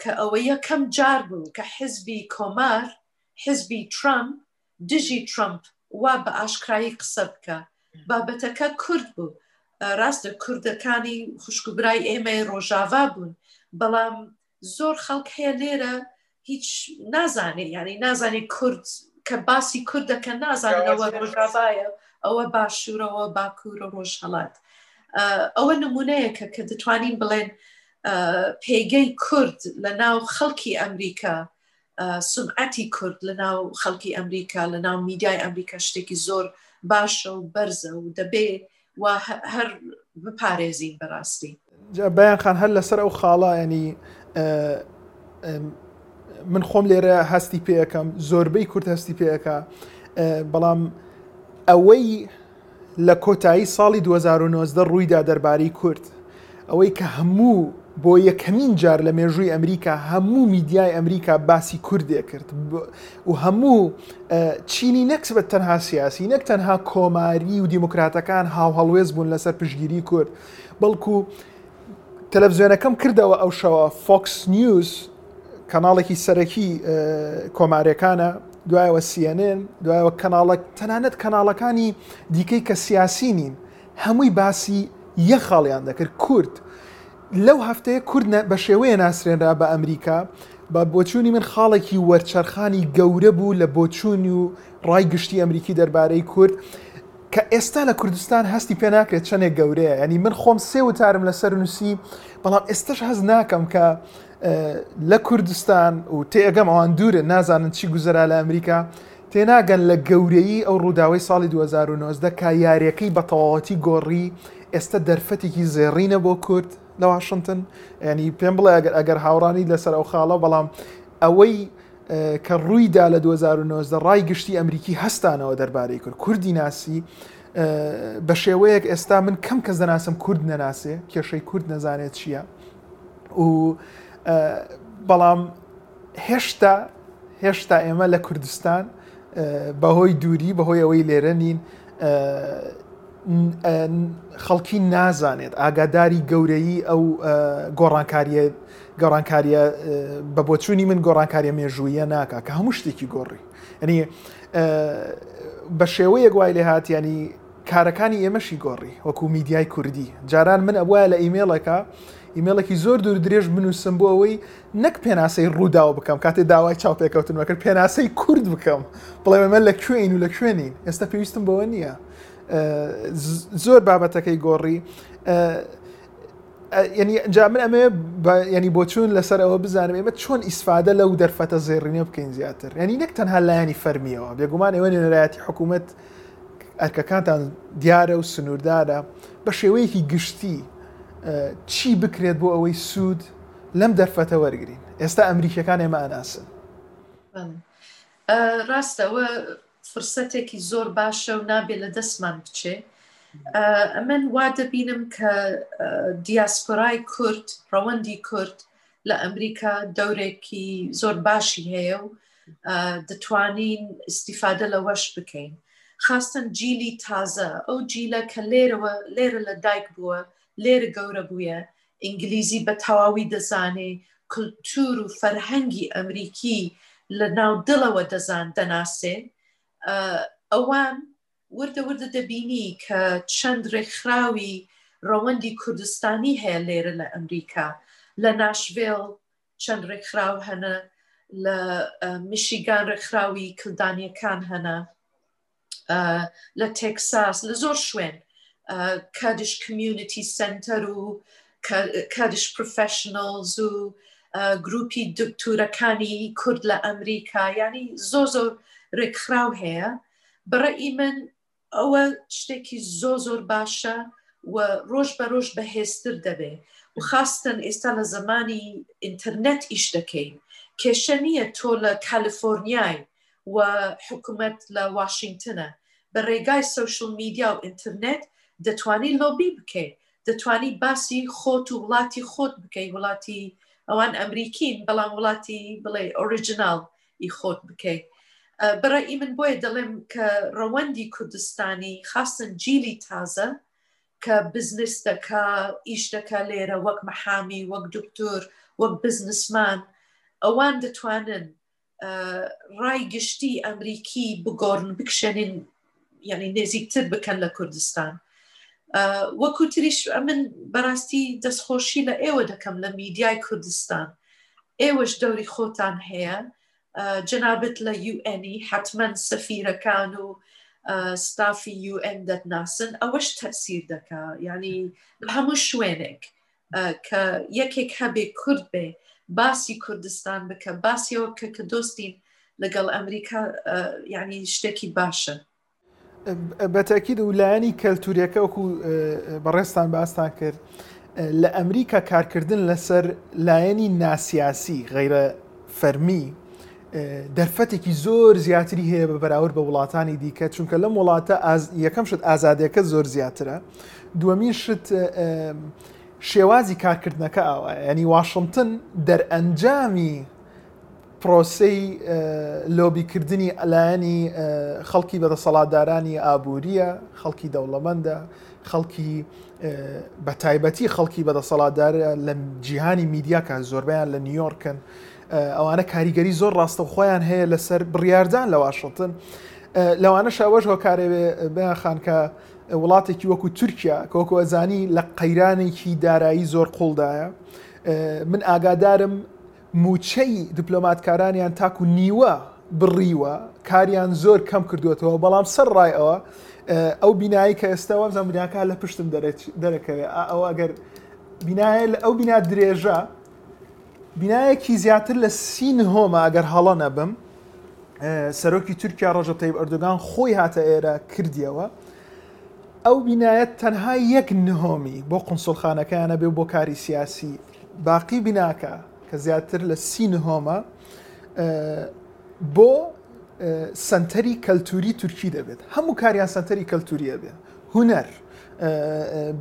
کە ئەوە یەکەم جار بوو کە حزبی کۆمار حزبی ترامپ دژی ترامپ وا بە ئاشکایی قسە بکە بابەتەکە کورد بوو ڕاستە کوردەکانی خوشکبرای ئێمەی ڕۆژاوا بوون بەڵام زۆر خەڵک هەیە لێرە هیچ نازانێ یعنی نازانێ کورد کە باسی کورد دەکەن نازانەوە ڕژاوایە ئەوە باشوورەوە باکوورە ڕۆژهڵات ئەوە نمونەیەکە کە دەتوانین بڵێن پێگەی کورد لە ناو خەڵکی ئەمریکا سومعەتی کورد لە ناو خەڵکی ئەمریکا لە ناو میدیای ئەمریکا شتێکی زۆر باشە و بەرزە و دەبێ و هەر بپارێزین بەڕاستی بەیان خان هەر لەسەر ئەو خاڵە ینی من خۆم لێرە هەستی پێەکەم زۆربەی کورت هەستی پێەکە بەڵام ئەوەی لە کۆتایی ساڵی دوو هەزار و نۆزدە ڕوویدا دەربارەی کورد، ئەوەی کە هەموو بۆ یەکەمین جار لە مێژووی ئەمریکا هەموو میدیای ئەمریکا باسی کورد دەکرد و هەموو چینی نەک بە تەنها سیاسی نەک تەنها کۆماری و دیموکراتەکان هاوهەڵوێز بوون لەسەر پشگیری کورد بەڵکو تەلەفزیۆنەکەم کردەوە ئەو شەوە فۆکس نیوز کەناڵێکی سەرەکی کۆمارەکانە دوایەوە سیێنێن دوایەوە کەناڵە تەنانەت کەناڵەکانی دیکەی کە سیاسی نین هەمووی باسی یە خاڵیان دەکرد کورد لەو هەفتەیە کورد بە شێوەیە ناسرێنرا بە ئەمریکا بە بۆچوونی من خاڵێکی وەرچەرخانی گەورە بوو لە بۆچوونی و ڕای گشتی ئەمریکی دەربارەی کورد کە ئێستا لە کوردستان هەستی پێ ناکرێت چەندێک گەورەیە یعنی من خۆم سێ وتارم لەسەر نووسی بەڵام ئێستش هەز ناکەم کە لە کوردستان و تێگەم ئەوان دوورە نازانن چی گوزرا لە ئەمریکا تێناگەن لە گەورەی ئەو ڕووداوی ساڵی 2009 کا یاریەکەی بە تەواوەتی گۆڕی ئێستا دەرفەتێکی زێڕینە بۆ کورد لە واشنگتن ینی پێم بڵێ ئەگەر ئەگەر هاوڕانی لەسەر ئەو خاڵە بەڵام ئەوەی کە ڕووی دا لە دوو هەزار و نۆزدە ڕای گشتی ئەمریکی هەستانەوە دەربارەی کورد کوردی ناسی بە شێوەیەک ئێستا من کەم کەس دەناسم کورد نەناسێ کێشەی کورد نەزانێت چییە و بەڵام هێشتا هێشتا ئێمە لە کوردستان بەهۆی دووری بەهۆی ئەوەی لێرە نین خەڵکی نازانێت ئاگاداری گەورەیی ئەو گۆڕانکاریە گەڕانکاریە بە بۆچوونی من گۆڕانکاریە مێژوویە ناکە کە هەموو شتێکی گۆڕی ئەنی بە شێوەیەک وای لێ هااتیانی کارەکانی ئێمەشی گۆڕی وەکو میدیای کوردی جاران من ئەوە لە ئیمێڵەکە ئیمێڵێکی زۆر دوور درێژ بنووسم بۆ ئەوەی نەک پێناسەی ڕووداوە بکەم کاتێ داوای چاوپێکەوتنمەکرد پێناسەی کورد بکەم بڵێ من لە کوێین و لە کوێنین ئێستا پێویستم بەوە نییە زۆر بابەتەکەی گۆڕی ینی جا من ئەمێ ینی بۆچوون لەسەر ئەوە بزانم ئێمە چۆن ئیسفادە لەو دەرفەتە زێڕینە بکەین زیاتر ینی نەک تەنها لایانی فەرمیەوە بێگومان ئێوە نوێنەرایەتی حکوومەت ئەرکەکانتان دیارە و سنووردارە بە شێوەیەکی گشتی چی بکرێت بۆ ئەوەی سوود لەم دەرفەتە وەرگین ئێستا ئەمریکیەکان ئێمە ئەناسن ڕاستەوە فرسەتێکی زۆر باشە و نابێ لە دەستمان بچێ ئەمن وا دەبینم کە دیاسپۆرای کورد ڕەوەندی کورد لە ئەمریکا دەورێکی زۆر باشی هەیە و دەتوانین استیفادە لەوەش بکەین خاستن جیلی تازە ئەو جیلە کە لێرەوە لێرە لە دایک بووە لێرە گەورە بووە ئینگلیزی بە تەواوی دەزانێ، کلتور و فەرهەنگی ئەمریکی لە ناو دڵەوە دەزان دەناسێ، ئەوان وردە وردە دەبینی کە چەند ڕێکخراوی ڕەوەندی کوردستانی هەیە لێرە لە ئەمریکا، لە ناشڤێڵ چەند ڕێکخراو هەنە، لە میشیگان ڕێکخراوی کلدانیەکان هەنە، لە تێکساس لە زۆر شوێن کادش کمیونیتی سنتەر و کادش پرۆفشنلز و گروپی دکتورەکانی کورد لە ئەمریکا ینی زۆ زۆر ڕێکخراو هەیە بەڕێئی من ئەوە شتێکی زۆ زۆر باشە و ڕۆژ بە ڕۆژ بەهێزتر دەبێ و خاستن ئێستا لە زمانی ئینتەرنێت ئیش دەکەین کێشە نییە تۆ لە کالیفۆرنیای و حکومەت لە واشنگتنە بە ڕێگای سوشل میدیا و ئینتررنێت دەتوانی لۆبی بکەیت دەتوانی باسی خۆت و وڵاتی خۆت بکەی وڵاتی ئەوان ئەمریکین بەڵام وڵاتی بڵێ ئۆریژنال ئی خۆت بکەیت بەڕێ من بۆیە دەڵێم کە ڕەوەندی کوردستانی خاستن جیلی تازە کە بزنس دەکا ئیش دەکا لێرە وەک مەحامی وەک دکتۆر وەک بزنسمان ئەوان دەتوانن ڕای گشتی ئەمریکی بگۆڕن بکشێنین یعنی نێزیکتر بکەن لە کوردستان وەکو تریش من بەڕاستی دەستخۆشی لە ئێوە دەکەم لە میدیای کوردستان ئێوەش دەوری خۆتان هەیە جەنابەت لە یوئنی حتمما سەفیرەکان و ستافی یوئن دەتناسن ئەوەش تەسیر دەکا ینی هەموو شوێنێک کە یەکێک هەبێ کورد بێ باسی کوردستان بکە باسیەوە بکە کە دۆستین لەگەڵ ئەمریکا یعنی شتێکی باشە بەتەکیید و لایەنی کەلتورەکە وەکو بەڕێستان باستان کرد لە ئەمریکا کارکردن لەسەر لایەنی ناسیاسی غیرە فەرمی، دەرفەتێکی زۆر زیاتری هەیە بە بەراورد بە وڵاتانی دیکە چونکە لەم وڵاتە یەکەم شت ئازادیەکە زۆر زیاترە دووەمین شت شێوازی کارکردنەکە ئاوا ینی واشنگتن دەرئەنجامی پرۆسی لۆبیکردنی ئەلایەنی خەڵکی بەدەسەڵاتدارانی ئابووریە خەڵکی دەوڵەمەندە خەڵکی بە تایبەتی خەڵکی بەدەسەڵاتدار لە جیهانی میدیاکە زۆربیان لە نیویۆرکن ئەوانە کاریگەری زۆر ڕاستە خۆیان هەیە لەسەر بڕاردان لە واشتن لەوانە شاوەش هۆکارێوێ خانکە وڵاتێکی وەکو تورکیا کۆکۆزانی لە قەیرانێکی دارایی زۆر قوڵدایە من ئاگادارم مووچەی دیپلۆماتکارانیان تاکو نیوە بڕیوە، کاریان زۆر کەم کردووەتەوە، بەڵام سەر ڕای ئەوە ئەو بینایەی کە ئێستا وابزانم بیناکە لە پشتم دەرەکەوێ ئەو ئەگەر بینایە ئەو بینا درێژە بینایەکی زیاتر لە سین هۆمە ئەگەر هەڵە نەبم سەرۆکی تورکیا ڕۆژە تەیب ئەردوگان خۆی هاتە ئێرە کردیەوە ئەو بینایەت تەنها یەک نهۆمی بۆ قنسڵخانەکەیانە بێ بۆ کاری سیاسی باقی بیناکە کە زیاتر لە سی نهۆمە بۆ سەنتەری کەلتوری تورکی دەبێت هەموو کاریان سەنتەری کەلتوریە بێ هوەر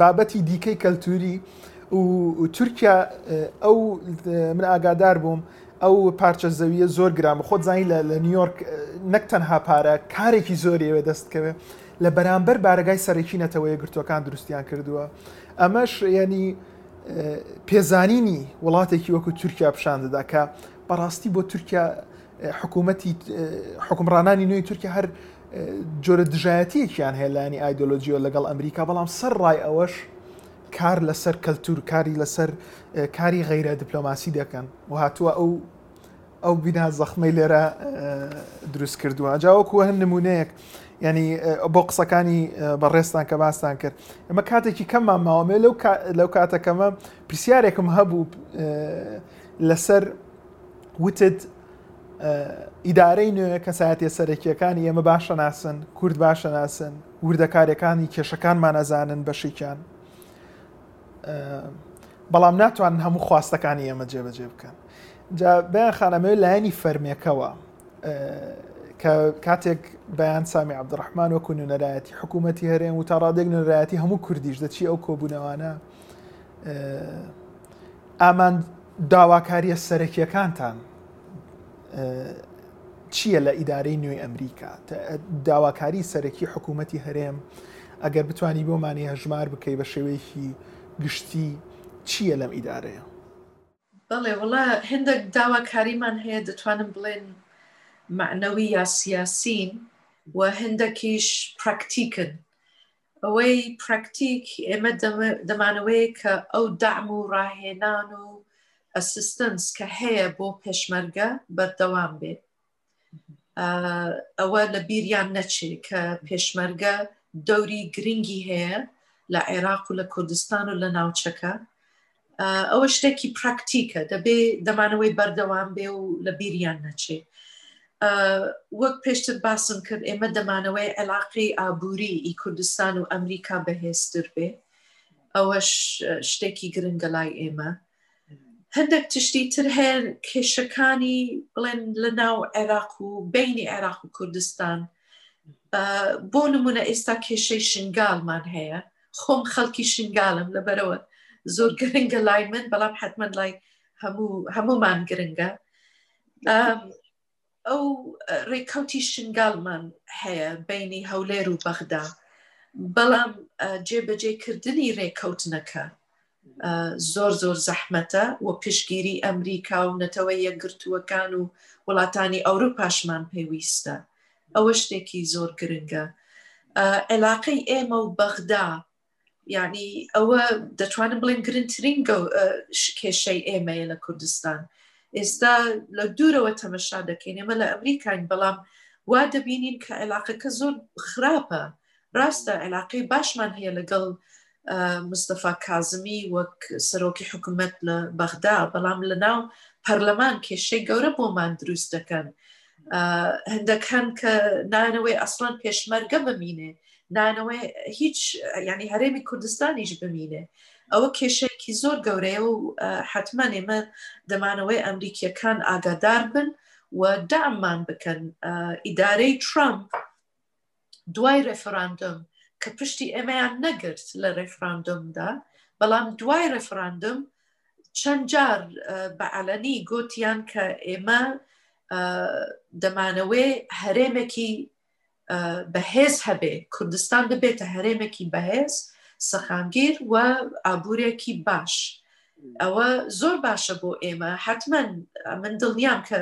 بابەتی دیکەی کەلتوری و تورکیا ئەو من ئاگادار بووم ئەو پارچە زەویە زۆر گرام خۆ زانی لە لە نیویۆرک نەک تەنها پارە کارێکی زۆریەوە دەستکەوێت لە بەرامبەر بارگای سەرەکی نەتەوە یەگرتوەکان دروستیان کردووە ئەمەش ینی پێزانینی وڵاتێکی وەکو تورکیا پیشان دەدا کە بەڕاستی بۆ تورکیا حکوومەتی حکمڕانانی نوێی تورکیا هەر جۆرە دژایەتیەکیان هەیە لانی ئایدۆلۆجیۆ لەگەڵ ئەمریکا بەڵام سەر ڕای ئەوەش کار لەسەر کەلتور کاری لەسەر کاری غیرە دیپلۆماسی دەکەن و هاتووە ئەو ئەو بینا زەخمەی لێرە دروست کردووە جاوەکو هەن نمونەیەک ینی بۆ قسەکانی بەڕێستان کە باستان کرد ئەمە کاتێکی کەممان ماوەێ لەو لەو کاتەکەمە پرسیارێکم هەبوو لەسەر وتت ئیدارەی نوێ کەسایەتە سەرەکیەکانی ئێمە باشە ناسن کورد باشە ناسن وردەکارەکانی کێشەکانمان ئەزانن بەشێکیان بەڵام ناتوانن هەموو خواستەکانی ئێمە جێبەجێ بکەن جا بەیان خانەمەوە لایەنی فەرمێکەوە کە کاتێک بەیان سامی عبدڕحمان وەکو نوێنەرایەتی حکوومەتتی هەرێم و تا ڕادێک نوێنەرایەتی هەموو کوردیش دەچی ئەو کۆبوونەوانە ئامان داواکاریە سەرەکیەکانتان چییە لە ئیدارەی نوێی ئەمریکا داواکاری سەرەکی حکوومەتی هەرێم ئەگەر بتانی بۆمانی هەژمار بکەی بە شێوەیەکی گشتی چییە لەم ئیدارەیە بەڵێ وڵا هندێک داواکاریمان هەیە دەتوانم بڵێن معنەوی یا سیاسین و هندەکیش پراکتیکن ئەوەی پراکتیک ئێمە دەمانەوەی کە ئەو دام و ڕاهێنان و ئەسیستنس کە هەیە بۆ پێشمەرگە بەردەوام بێت ئەوە لە بیریان نەچێ کە پێشمەرگە دەوری گرنگی هەیە لە عێراق و لە کوردستان و لە ناوچەکە ئەوە شتێکی پراکتیکە دەبێ دەمانەوەی بەردەوام بێ و لە بیریان نەچێ وەک پێشتر باسم کرد ئێمە دەمانەوەی عێلاقی ئابووری ئی کوردستان و ئەمریکا بەهێزتر بێ ئەوەش شتێکی گرنگە لای ئێمە هەندێک تشتی تر هەیە کێشەکانی بڵێن لە ناو عێراق و بینی عێراق و کوردستان بۆ نمونە ئێستا کێشەی شنگالمان هەیە خۆم خەڵکی شنگالم لەبەرەوە زۆر گرنگە لای من بەڵام حتممە لای هەمومان گرنگە ئەو ڕێکەوتی شنگالمان هەیە بینی هەولێر و بەغدا بەڵام جێبەجێکردنی ڕێکەوتنەکە زۆر زۆر زەحمەتە و پشتگیری ئەمریکا و نەتەوە یەکگرتووەکان و وڵاتانی ئەوروپاشمان پێویستە ئەوە شتێکی زۆر گرنگە عێلاقەی ئێمە و بەغدا یعنی ئەوە دەتوانم بڵێن گرنگترین کێشەی ئێمەیە لە کوردستان ئێستا لە دوورەوە تەمەشا دەکەین ئێمە لە ئەمریکاین بەڵام وا دەبینین کە عێلاقەکە زۆر خراپە راستە عیلاقەی باشمان هەیە لەگەڵ مستەفا کازمی وەک سەرۆکی حکوومەت لە بەغدا بەڵام لە ناو پەرلەمان کێشەی گەورە بۆمان دروست دەکەن هەندەک هەن کە نانەوەی ئەسڵان پێشمەرگە بمینێ نانەوەی هیچ ینی هەرێمی کوردستانیش بمینێ ئەوە کێشەیەکی زۆر گەورەیە و حتمما ئێمە دەمانەوەی ئەمریکیەکان ئاگادار بن و داممان بکەن ئیدارەی ترامپ دوای ڕێفراندۆم کە پشتی ئێمەیان نەگرت لە ڕێفراندۆمدا بەڵام دوای ڕێفراندۆم چەند جار بە عەلەنی گوتیان کە ئێمە دەمانەوەی هەرێمێکی بەهێز هەبێ کوردستان دەبێتە هەرێمێکی بەهێز سەخانگیر و ئابوورێکی باش ئەوە زۆر باشە بۆ ئێمە حتمما من دڵنیام کە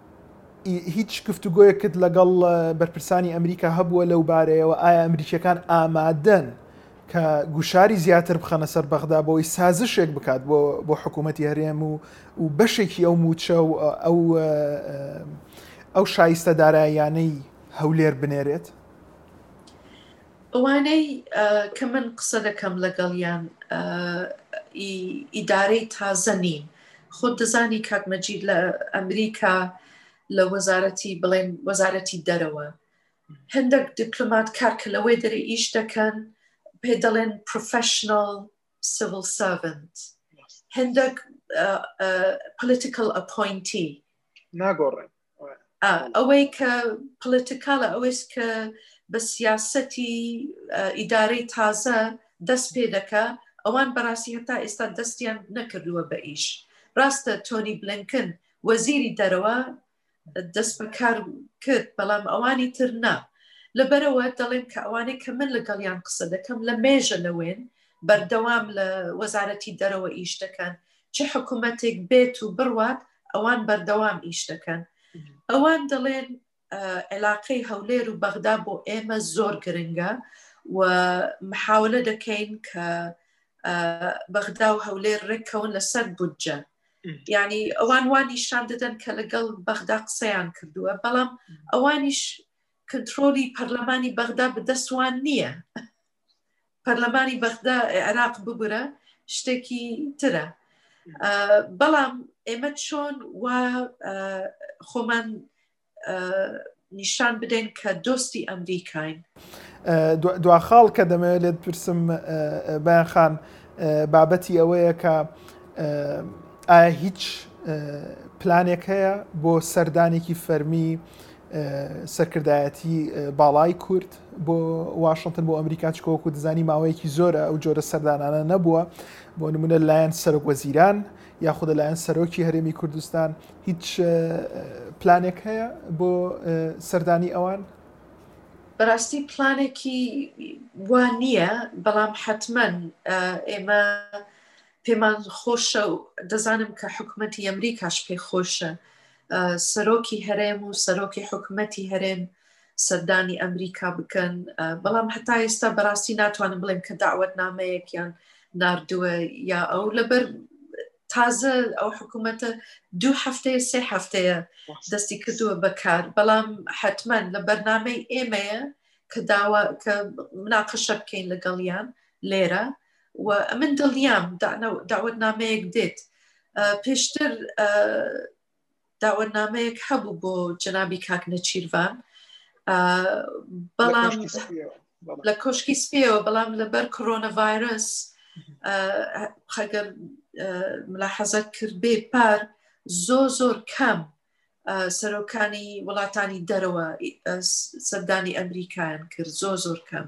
هیچ گفتوگۆیەکت لەگەڵ بەرپرسانی ئەمریکا هەبووە لەو بارەیەوە ئایا ئەمریکیەکان ئامادەن کە گوشاری زیاتر بخەنە سەر بەغدا بۆی سازشێک بکات بۆ بۆ حکوومەتتی هەرێم و و بەشێکی ئەو موچە و ئەو ئەو شایستە دارایانەی هەولێر بنێرێت ئەوانەی کە من قسە دەکەم لەگەڵیان ئیدارەی تازە نین خۆت دەزانی کاک مەجید لە ئەمریکا لە وەزارەتی بڵێن وەزارەتی دەرەوە هەندێک دیپلومات کار کە لەوەی دەرە ئیش دەکەن پێ دەڵێن پرۆفشنل سڤل ساڤنت هەندێک پلیتیکل ئەپۆینتی ناگۆڕێن ئەوەی کە پلتکاڵە ئەوەیست کە بە سیاسەتی ئیدارەی تازە دەست پێ دەکە ئەوان بەڕاستی هەتا ئێستا دەستیان نەکردووە بە ئیش ڕاستە تۆنی بلنکن وەزیری دەرەوە دەست بەکار کرد بەڵام ئەوانی تر نا لەبەرەوە دەڵێن کە ئەوانەی کە من لەگەڵیان قسە دەکەم لە مێژە لەوێن بەردەوام لە وەزارەتی دەرەوە ئیش دەکەن چ حکومەتێک بێت و بڕوات ئەوان بەردەوام ئیش دەکەن ئەوان دەڵێن عێلاقەی هەولێر و بەغدا بۆ ئێمە زۆر گرنگە و محاولە دەکەین کە بەغدا و هەولێر ڕێککەون لەسەر بودجە ینی ئەوان وانی شان دەدەن کە لەگەڵ بەغدا قسەیان کردووە بەڵام ئەوانیش کنترۆلی پەرلەمانی بەغدا بدەستوان نییە پەرلەمانی بەغدا عێراق ببرە شتێکی ترە بەڵام ئێمە چۆن و خۆمان نیشان بدەین کە دۆستی ئەمریکاین دوا خاڵ کە دەمەوێت لێت پرسم بەیان خان بابەتی ئەوەیە کە ئایا هیچ پلانێک هەیە بۆ سەردانێکی فەرمی سەرکردایەتی باڵای کورد بۆ واشنتن بۆ ئەمریکا چکە وەکو دەزانی ماوەیەکی زۆرە ئەو جۆرە سەردانانە نەبووە بۆ نمونە لایەن سەرۆک وەزیران یاخودە لایەن سەرۆکی هەرێمی کوردستان هیچ پلانێک هەیە بۆ سەردانی ئەوان بەڕاستی پلانێکی وا نییە بەڵام حتمما ئێمە پێمان خۆشە و دەزانم کە حکوومەتتی ئەمریکاش پێ خۆشە سەرۆکی هەرێم و سەرۆکی حکوومەتتی هەرێم و سەردانی ئەمریکا بکەن بەڵام هەتا ئێستا بەڕاستی ناتوانم بڵێم کە داوت نامەیەکیان نردووە یا ئەو لەبەر تازە ئەو حکوومەتە دوو هەفتەیە سێ هەفتەیە دەستی کردووە بەکار بەڵام حتمما لە بەرنمەی ئێمەیە کە داوا کە مناقەشە بکەین لەگەڵیان لێرە و من دڵنیام داوت نامەیەک دێت پێشتر داوەنامەیەک هەبوو بۆ جەنابی کاک نەچیرڤان بەڵام لە کۆشکی سپیەوە بەڵام لەبەر کۆرۆنە ڤایرس خەگەر ملا حەزەت کرد بێ پار زۆ زۆر کەم سەرۆکانی وڵاتانی دەرەوە سەردانی ئەمریکایان کرد زۆ زۆر کەم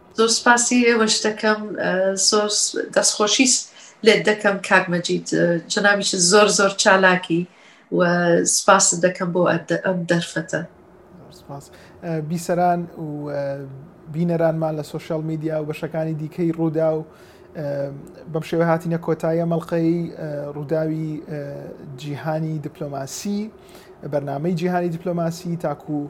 زۆر سوپاسی ئێوەش دەکەم زۆر دەستخۆشی لێت دەکەم کاک مەجید جنابیش زۆر زۆر چالاکی و سوپاست دەکەم بۆ ئەم دەرفەتە بیسەران و بینەرانمان لە سوۆشال میدیا و بەشەکانی دیکەی ڕوودا و بەم شێوە هاتیینە کۆتایە مەڵلقەی ڕووداوی جیهانی دیپلۆماسی بەرنمەی جیهانی دیپلۆماسی تاکوو